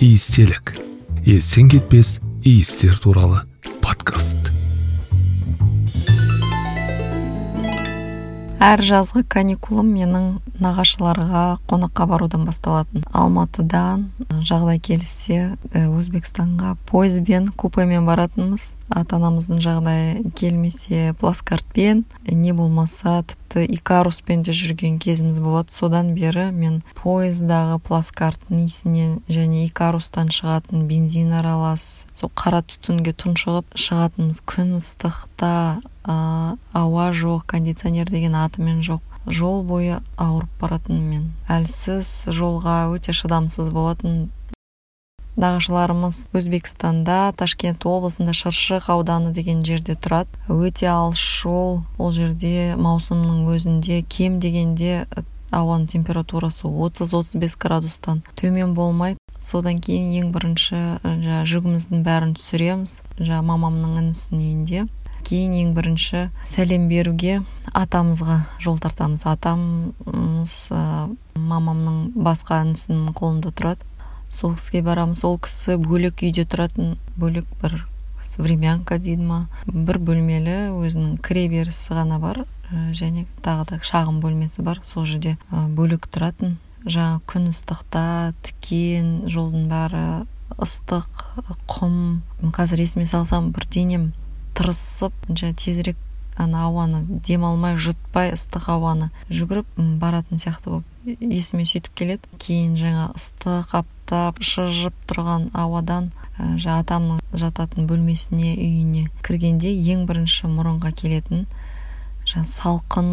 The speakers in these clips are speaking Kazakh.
иістелік естен кетпес иістер туралы подкаст. Әр жазғы каникулым менің нағашыларға қонаққа барудан басталатын. Алматыдан жағдай келіссе өзбекстанға пойызбен купемен баратынбыз. Ата анамыздың жағдайы келмесе плацкартпен не болмаса тіпті икаруспен де жүрген кезіміз болады. Содан бері мен пойыздағы плацкарттың иісінен және икарустан шығатын бензин аралас сол қара түтінге тұншығып шығатынбыз. Күн ыстықта ауа жоқ кондиционер деген атымен жоқ. Жол бойы ауырып баратынмын мен. Әлсіз жолға өте шыдамсыз болатын нағашыларымыз өзбекстанда ташкент облысында шыршық ауданы деген жерде тұрады. Өте алыс жол. Ол жерде маусымның өзінде кем дегенде ауаның температурасы 30-35 градустан төмен болмайды содан кейін ең бірінші жаңағы жүгіміздің бәрін түсіреміз. Жаңағы мамамның інісінің үйінде. Кейін ең бірінші сәлем беруге атамызға жол тартамыз. Атамыз ә, мамамның басқа інісінің қолында тұрады. Сол кісіге барамыз. Ол кісі бөлек үйде тұратын бөлек бір времянка дейді ма бір бөлмелі өзінің кіре берісі ғана бар және тағы да шағын бөлмесі бар. Сол жерде бөлек тұратын. Жаңа күн ыстықта тікен жолдың бәрі ыстық құм. Қазір есіме салсам бір денем тырысып тезірек ана ауаны демалмай жұтпай ыстық ауаны жүгіріп баратын сияқты болып есіме сөйтіп келеді. Кейін жаңа ыстық аптап шыжып тұрған ауадан жаңа атамның жататын бөлмесіне үйіне кіргенде ең бірінші мұрынға келетін жаңа салқын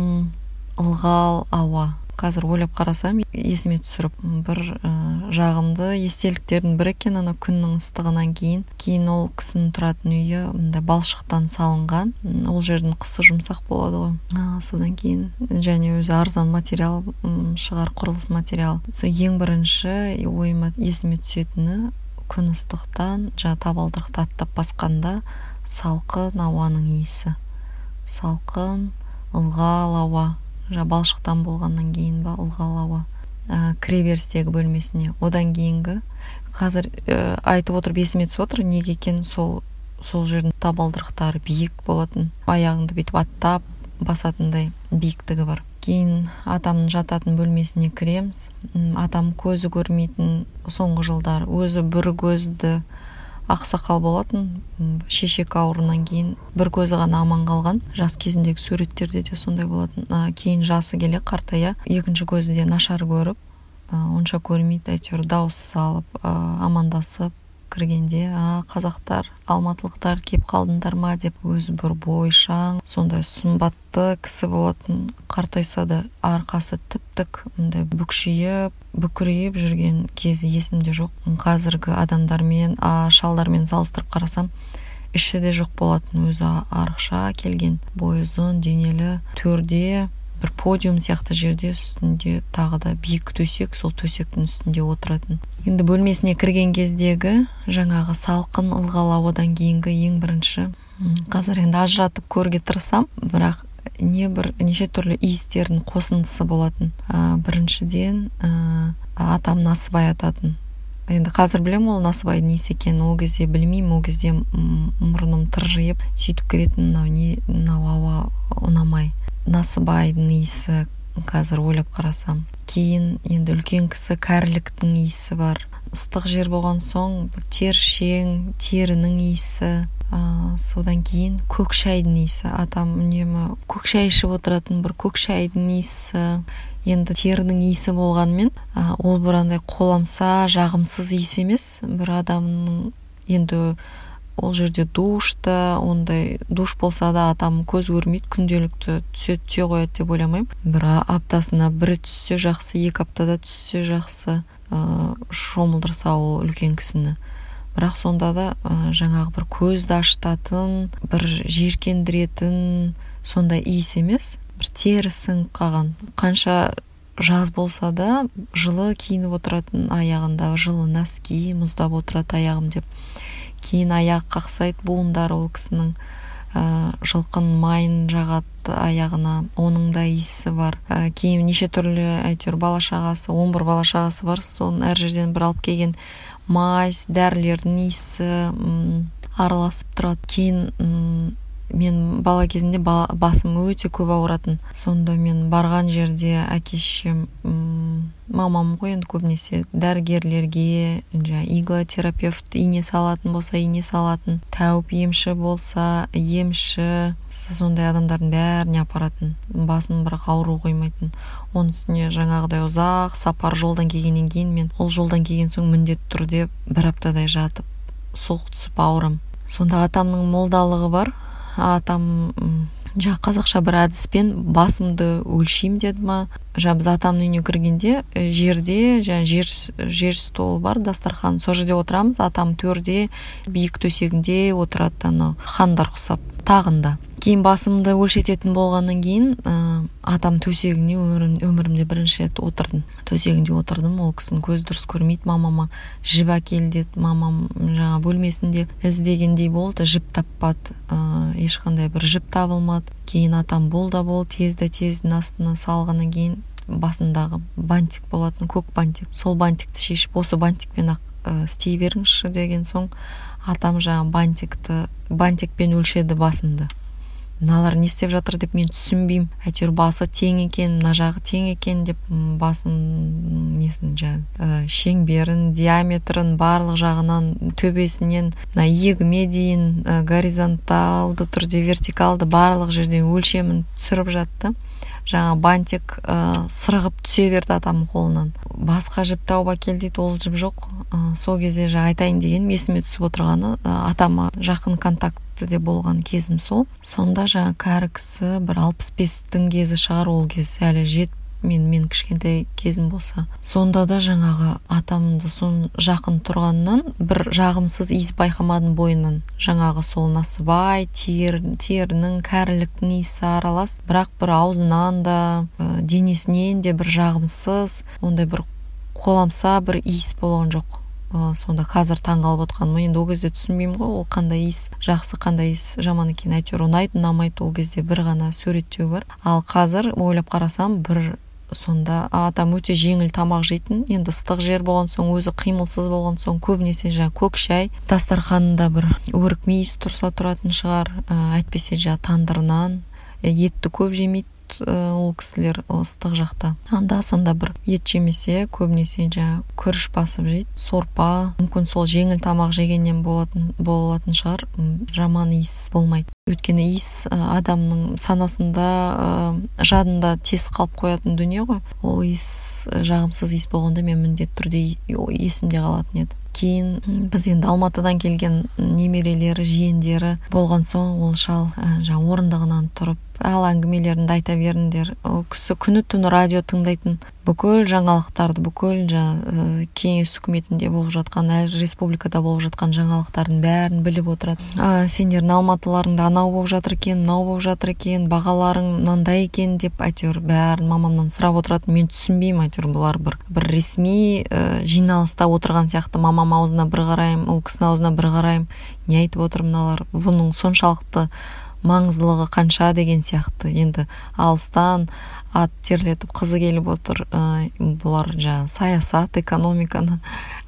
ылғал ауа. Қазір ойлап қарасам есіме түсіріп бір ә, жағымды естеліктердің бірі екен ана күннің ыстығынан кейін. Кейін ол кісінің тұратын үйі мындай балшықтан салынған. Ол жердің қысы жұмсақ болады ғой. А, содан кейін және өзі арзан материал шығар құрылыс материалы сол ең бірінші ойыма есіме түсетіні күн ыстықтан жаңа табалдырықты аттап басқанда салқын ауаның иісі. Салқын ылғал ауа. Жаңа балшықтан болғаннан кейін ба ылғал ауа ә, кіреберістегі бөлмесіне. Одан кейінгі қазір ә, айтып отырып есіме түсіп отыр неге екенін сол сол жердің табалдырықтары биік болатын аяғыңды бүйтіп аттап басатындай биіктігі бар. Кейін атамның жататын бөлмесіне кіреміз. Атам көзі көрмейтін соңғы жылдар өзі бір көзді ақсақал болатын шешек ауруынан кейін бір көзі ғана аман қалған. Жас кезіндегі суреттерде де сондай болатын. А, кейін жасы келе қартая екінші көзі де нашар көріп ә, онша көрмейді әйтеуір дауыс салып ә, амандасып кіргенде а қазақтар алматылықтар кеп қалдыңдар ма? деп өзі бір бойшаң сондай сымбатты кісі болатын қартайса да арқасы тіп тік мындай бүкшиіп бүкірейіп жүрген кезі есімде жоқ. Қазіргі адамдармен а шалдармен салыстырып қарасам іші де жоқ болатын өзі арықша келген бойы ұзын денелі төрде бір подиум сияқты жерде үстінде тағы да биік төсек сол төсектің үстінде отыратын. Енді бөлмесіне кірген кездегі жаңағы салқын ылғал ауадан кейінгі ең бірінші қазір енді ажыратып көруге тырысам бірақ не бір неше түрлі иістердің қосындысы болатын. Ә, біріншіден ә, атам насыбай ататын. Енді қазір білемін ол насыбайдың иісі екенін. Ол кезде білмеймін ол кезде мұрным тыржиып сөйтіп кіретін мынау не мынау ауа ұнамай. Насыбайдың иісі қазір ойлап қарасам. Кейін енді үлкен кісі кәріліктің иісі бар. Ыстық жер болған соң бір тершең терінің иісі ә, содан кейін көк шайдың иісі. Атам үнемі көк шай ішіп отыратын бір көк шайдың иісі. Енді терінің иісі болғанымен ә, ол бір андай қоламса жағымсыз иіс емес. Бір адамның енді ол жерде душ та ондай душ болса да атам көз көрмейді күнделікті түсе түсе қояды деп ойламаймын. Бір аптасына бірі түссе жақсы екі аптада түссе жақсы ә, шомылдырса ол үлкен кісіні. Бірақ сонда да ә, жаңағы бір көзді ашытатын бір жиіркендіретін сондай иіс емес бір тері сіңіп қалған. Қанша жаз болса да жылы киініп отыратын аяғында жылы носки мұздап отырады аяғым деп. Кейін аяқ қақсайды буындары ол кісінің ә, жылқын майын жағады аяғына оның да иісі бар. Ә, кейін неше түрлі әйтеуір бала шағасы он бір бала шағасы бар. Соның әр жерден бір алып келген мазь дәрілердің иісі араласып тұрады. Кейін мен бала кезімде басым өте көп ауыратын. Сонда мен барған жерде әке шешем мамам ғой енді көбінесе дәрігерлерге жаңағы иглотерапевт ине салатын болса ине салатын тәуіп емші болса емші сондай адамдардың бәріне апаратын. Басым бірақ ауру қоймайтын. Оның үстіне жаңағыдай ұзақ сапар жолдан келгеннен кейін мен ол жолдан келген соң міндетті түрде бір аптадай жатып суық түсіп ауырам. Сонда атамның молдалығы бар. Атам жаңағы қазақша бір әдіспен басымды өлшеймін деді ма. Жаңағы біз атамның үйіне кіргенде жерде жаңағы жер жер стол бар дастархан. Сол жерде отырамыз атам төрде биік төсегінде отырады анау хандар құсап тағында. Кейін басымды өлшететін болғаннан кейін ә, атам төсегіне өмірім, өмірімде бірінші рет отырдым. Төсегінде отырдым ол кісінің көзі дұрыс көрмейді мамама жіп әкел деді мамам жаңа бөлмесінде іздегендей болды жіп таппады ә, ешқандай бір жіп табылмады. Кейін атам бол да бол тез да тездің астына салғаннан кейін басындағы бантик болатын көк бантик сол бантикті шешіп осы бантикпен ақ ә, беріңізші деген соң атам жаңағы бантикті бантикпен өлшеді басымды. Мыналар не істеп жатыр деп мен түсінбеймін. Әйтеуір басы тең екен мына жағы тең екен деп басын несін жаңағы ә, шеңберін диаметрін барлық жағынан төбесінен мына иегіме дейін ә, горизонталды түрде вертикалды барлық жерден өлшемін түсіріп жатты. Жаңа бантик ә, сырғып түсе берді атамның қолынан. Басқа жіп тауып әкел дейді ол жіп жоқ. Ә, сол кезде жаңа айтайын дегенім есіме түсіп отырғаны ә, атама жақын контактіде болған кезім сол. Сонда жаңа кәрі кісі бір алпыс бестің кезі шығар ол кез әлі жет мен мен кішкентай кезім болса. Сонда да жаңағы атамды сон жақын тұрғаннан бір жағымсыз иіс байқамадым бойынан. Жаңағы сол насыбай тер, терінің кәріліктің иісі аралас. Бірақ бір аузынан да ә, денесінен де бір жағымсыз ондай бір қоламса бір иіс болған жоқ. Ә, сонда қазір таңғалып отқаным енді ол кезде түсінбеймін ғой ол қандай иіс жақсы қандай иіс жаман екенін. Әйтеуір ұнайды ұнамайды ол кезде бір ғана суреттеу бар. Ал қазір ойлап қарасам бір сонда атам өте жеңіл тамақ жейтін енді ыстық жер болған соң өзі қимылсыз болған соң көбінесе жаңағы көк шай дастарханында бір өрік мейіз тұрса тұратын шығар ә, әйтпесе жаңағы тандыр нан етті көп жемейді. Ол кісілер ыстық жақта. Анда санда бір ет жемесе көбінесе жаңағы күріш басып жейді сорпа мүмкін сол жеңіл тамақ жегеннен болатын болатын шығар. Жаман иіс болмайды. Өйткені иіс адамның санасында жадында тез қалып қоятын дүние ғой. Ол иіс жағымсыз иіс болғанда мен міндетті түрде есімде қалатын еді. Кейін біз енді алматыдан келген немерелері жиендері болған соң ол шал жаңағы орындығынан тұрып ал әңгімелеріңді айта беріңдер. Ол кісі күні түні радио тыңдайтын бүкіл жаңалықтарды бүкіл жаңа кеңес үкіметінде болып жатқан әр республикада болып жатқан жаңалықтардың бәрін біліп отырады. А сендердің алматыларыңда анау болып жатыр екен мынау болып жатыр екен бағаларың мынандай екен деп әйтеуір бәрін мамамнан сұрап отыратын мен түсінбеймін әйтеуір бұлар бір бір ресми ә, жиналыста отырған сияқты. Мамам аузына бір қараймын ол кісінің аузына бір қараймын. Не айтып отыр мыналар? Бұның соншалықты маңыздылығы қанша деген сияқты. Енді алыстан ат терлетіп қызы келіп отыр ә, бұлар жаңағы саясат экономиканы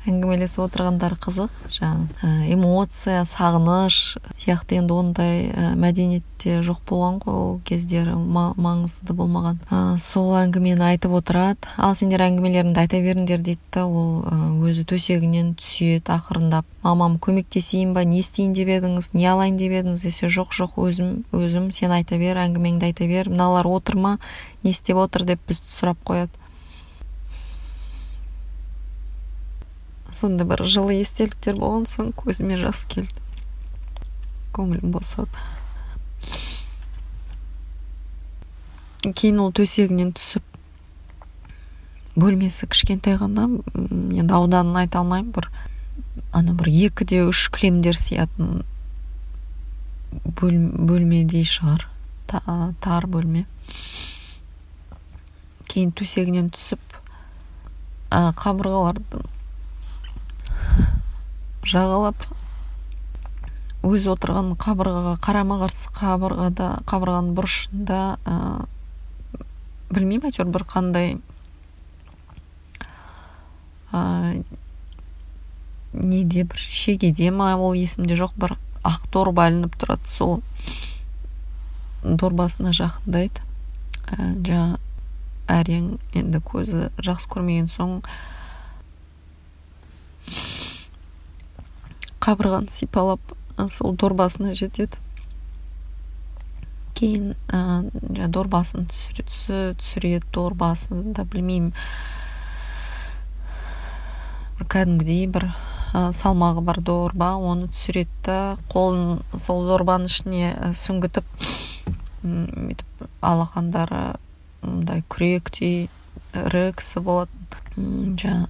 әңгімелесіп отырғандары қызық. Жаңағы эмоция сағыныш сияқты енді ондай мәдениетте жоқ болған ғой ол кездері маңызды болмаған. Ә, сол әңгімені айтып отырады. Ал сендер әңгімелеріңді айта беріңдер дейді ол өзі төсегінен түседі ақырындап. Мамам көмектесейін ба? Не істейін деп едіңіз? Не алайын деп едіңіз? десе жоқ жоқ өзім өзім сен айта бер әңгімеңді айта бер. Мыналар отыр ма? Не істеп отыр? деп бізді сұрап қояды. Сондай бір жылы естеліктер болған соң көзіме жас келді. Көңілім босады. Кейін ол төсегінен түсіп бөлмесі кішкентай ғана енді ауданын айта алмаймын бір ана бір екі де үш кілемдер сиятын бөл, бөлмедей шығар Та, тар бөлме. Кейін төсегінен түсіп ә, қабырғалардың жағалап өзі отырған қабырғаға қарама қарсы қабырғада қабырғаның бұрышында ә, білмеймін әйтеуір бір қандай ә, неде бір шегеде ма ол есімде жоқ бір ақ дорба ілініп тұрады сол дорбасына жақындайды. Ә, жаңа әрең енді көзі жақсы көрмеген соң қабырғаны сипалап сол дорбасына жетеді. Кейін ә, дорбасын түсіреді дорбасын да білмеймін. Бір кәдімгідей бір ә, салмағы бар дорба оны түсіреді да қолын сол дорбаның ішіне сүңгітіп бүйтіп алақандары мындай күректей ірі кісі болады жаңа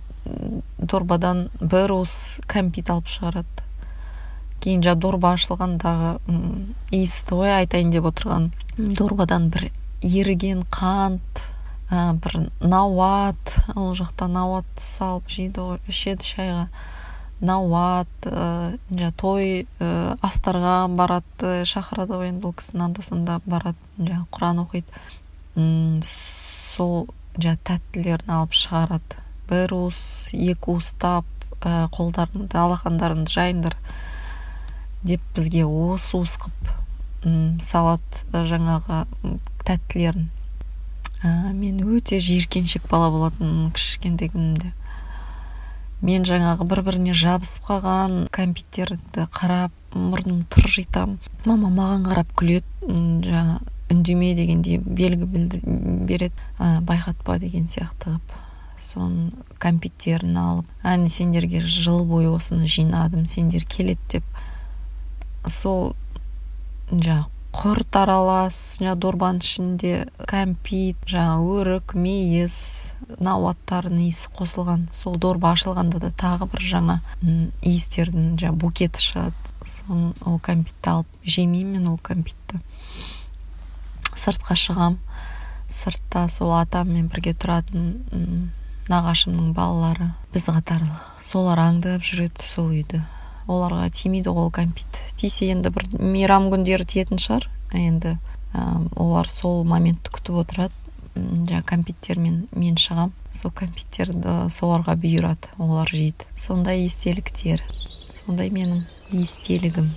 дорбадан бір уыс кәмпит алып шығарады. Кейін жаңағы дорба ашылғандағы иісті ғой айтайын деп отырған. Дорбадан бір еріген қант ә, бір науат ол жақта науат салып жейді ғой ішеді шайға. Науат ә, той ә, астарға барады шақырады ғой енді бұл кісіні анда санда барады жаңағы құран оқиды. Сол жаңағы тәттілерін алып шығарады. Бір уыс екі уыстап ә, қолдарыңды алақандарыңды жайыңдар деп бізге уыс уыс қып салады жаңағы тәттілерін. Ә, мен өте жиіркеншек бала болатын кішкентай мен жаңағы бір біріне жабысып қалған кәмпиттерді қарап мұрнымды тыржитамын мама маған қарап күледі жаңа үндеме дегендей белгі береді. Ә, байқатпа деген сияқты қылып соның кәмпиттерін алып әне сендерге жыл бойы осыны жинадым сендер келеді деп. Сол жаңағы құрт аралас жаңағы дорбаның ішінде кәмпит жаңағы өрік мейіз науаттардың иісі қосылған. Сол дорба ашылғанда да тағы бір жаңа иістердің жаңағы букеті шығады. Соны ол кәмпитті алып жемеймін мен ол кәмпитті. Сыртқа шығам. Сыртта сол атаммен бірге тұратын нағашымның балалары. Біз қатарлы. Солар аңдып жүреді сол үйді. Оларға тимейді ол кәмпит тисе енді бір мейрам күндері тиетін шығар. Енді ә, олар сол моментті күтіп отырады. Жаңағы кәмпиттермен мен шығам. Сол кәмпиттерді соларға бұйырады олар жейді. Сондай естеліктер сондай менің естелігім.